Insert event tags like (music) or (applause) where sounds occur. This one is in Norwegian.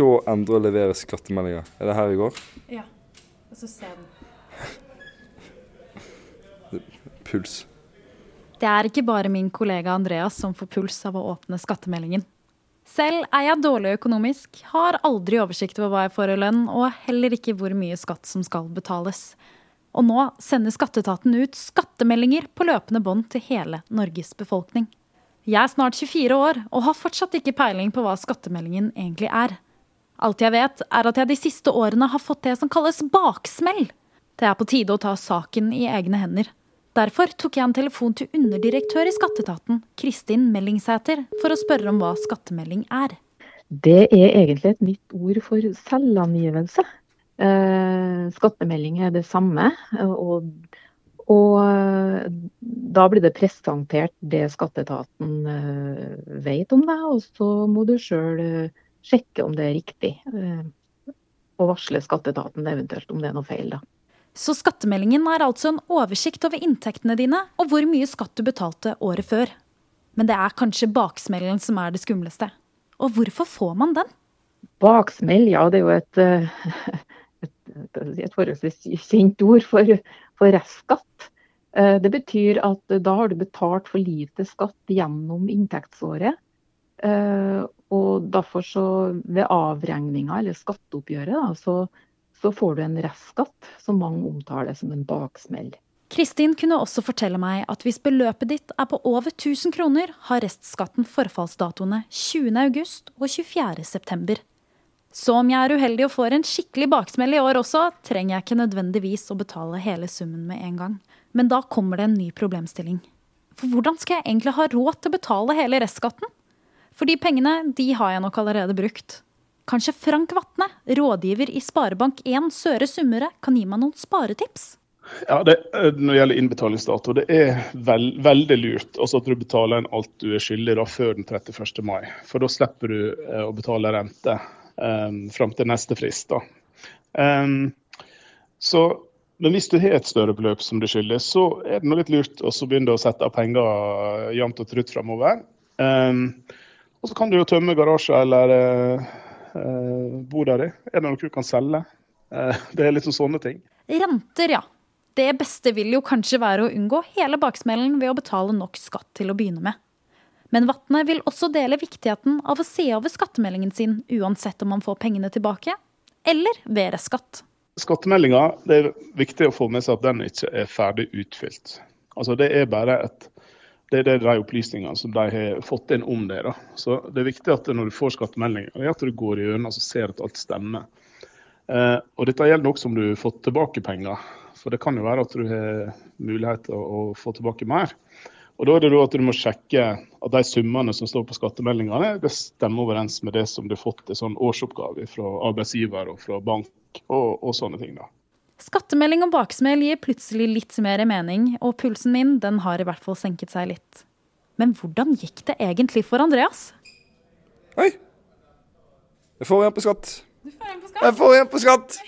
Se, endre og levere skattemeldinger. Er det her i går? Ja. Og så se den. (laughs) Puls. Det er ikke bare min kollega Andreas som får puls av å åpne skattemeldingen. Selv er jeg dårlig økonomisk, har aldri oversikt over hva jeg får i lønn, og heller ikke hvor mye skatt som skal betales. Og nå sender skatteetaten ut skattemeldinger på løpende bånd til hele Norges befolkning. Jeg er snart 24 år og har fortsatt ikke peiling på hva skattemeldingen egentlig er. Alt jeg vet, er at jeg de siste årene har fått det som kalles baksmell. Det er på tide å ta saken i egne hender. Derfor tok jeg en telefon til underdirektør i skatteetaten, Kristin Mellingsæter, for å spørre om hva skattemelding er. Det er egentlig et nytt ord for selvangivelse. Eh, skattemelding er det samme. Og, og, eh, da blir det presentert det skatteetaten eh, vet om deg, og så må du sjøl sjekke om det er riktig. Eh, og varsle skatteetaten eventuelt om det er noe feil. da. Så skattemeldingen er altså en oversikt over inntektene dine og hvor mye skatt du betalte året før. Men det er kanskje baksmellen som er det skumleste. Og hvorfor får man den? Baksmell, ja det er jo et, eh, (laughs) et, et forholdsvis kjent ord for, for restskatt. Eh, det betyr at da har du betalt for lite skatt gjennom inntektsåret. Derfor så ved avregninga eller skatteoppgjøret da, så så får du en restskatt, som mange omtaler som en baksmell. Kristin kunne også fortelle meg at hvis beløpet ditt er på over 1000 kroner, har restskatten forfallsdatoene 20.8 og 24.9. Så om jeg er uheldig og får en skikkelig baksmell i år også, trenger jeg ikke nødvendigvis å betale hele summen med en gang. Men da kommer det en ny problemstilling. For hvordan skal jeg egentlig ha råd til å betale hele restskatten? For de pengene, de har jeg nok allerede brukt. Kanskje Frank Vatne, rådgiver i Sparebank1 Søre Sunnmøre, kan gi meg noen sparetips? Ja, det, eh, Når det gjelder innbetalingsdato, det er veld, veldig lurt altså at du betaler inn alt du er skyldig da, før den 31. mai. For da slipper du eh, å betale rente um, fram til neste frist. Um, så men hvis du har et større beløp som du skylder, så er det litt lurt å begynne å sette av penger jevnt og trutt framover. Um, og så kan du jo tømme garasje eller uh, Eh, boda di? Er det noe du kan selge? Eh, (laughs) det er sånn sånne ting. Renter, ja. Det beste vil jo kanskje være å unngå hele baksmellen ved å betale nok skatt til å begynne med. Men Vatne vil også dele viktigheten av å se over skattemeldingen sin, uansett om man får pengene tilbake, eller ved restskatt. Skattemeldinga, det er viktig å få med seg at den ikke er ferdig utfylt. Altså Det er bare et det er de opplysningene som de har fått inn om det. Da. Så Det er viktig at når du får skattemeldinger, at du går gjennom og ser at alt stemmer. Eh, og Dette gjelder også om du har fått tilbake penger. For det kan jo være at du har mulighet til å, få tilbake mer. Og Da er det at du må sjekke at de summene som står på skattemeldingene, det stemmer overens med det som du har fått i sånn årsoppgave fra arbeidsgiver og fra bank og, og sånne ting. da. Skattemelding og baksmell gir plutselig litt mer mening, og pulsen min den har i hvert fall senket seg litt. Men hvordan gikk det egentlig for Andreas? Oi! Jeg får igjen på skatt. Du får igjen på skatt? Jeg får igjen på skatt!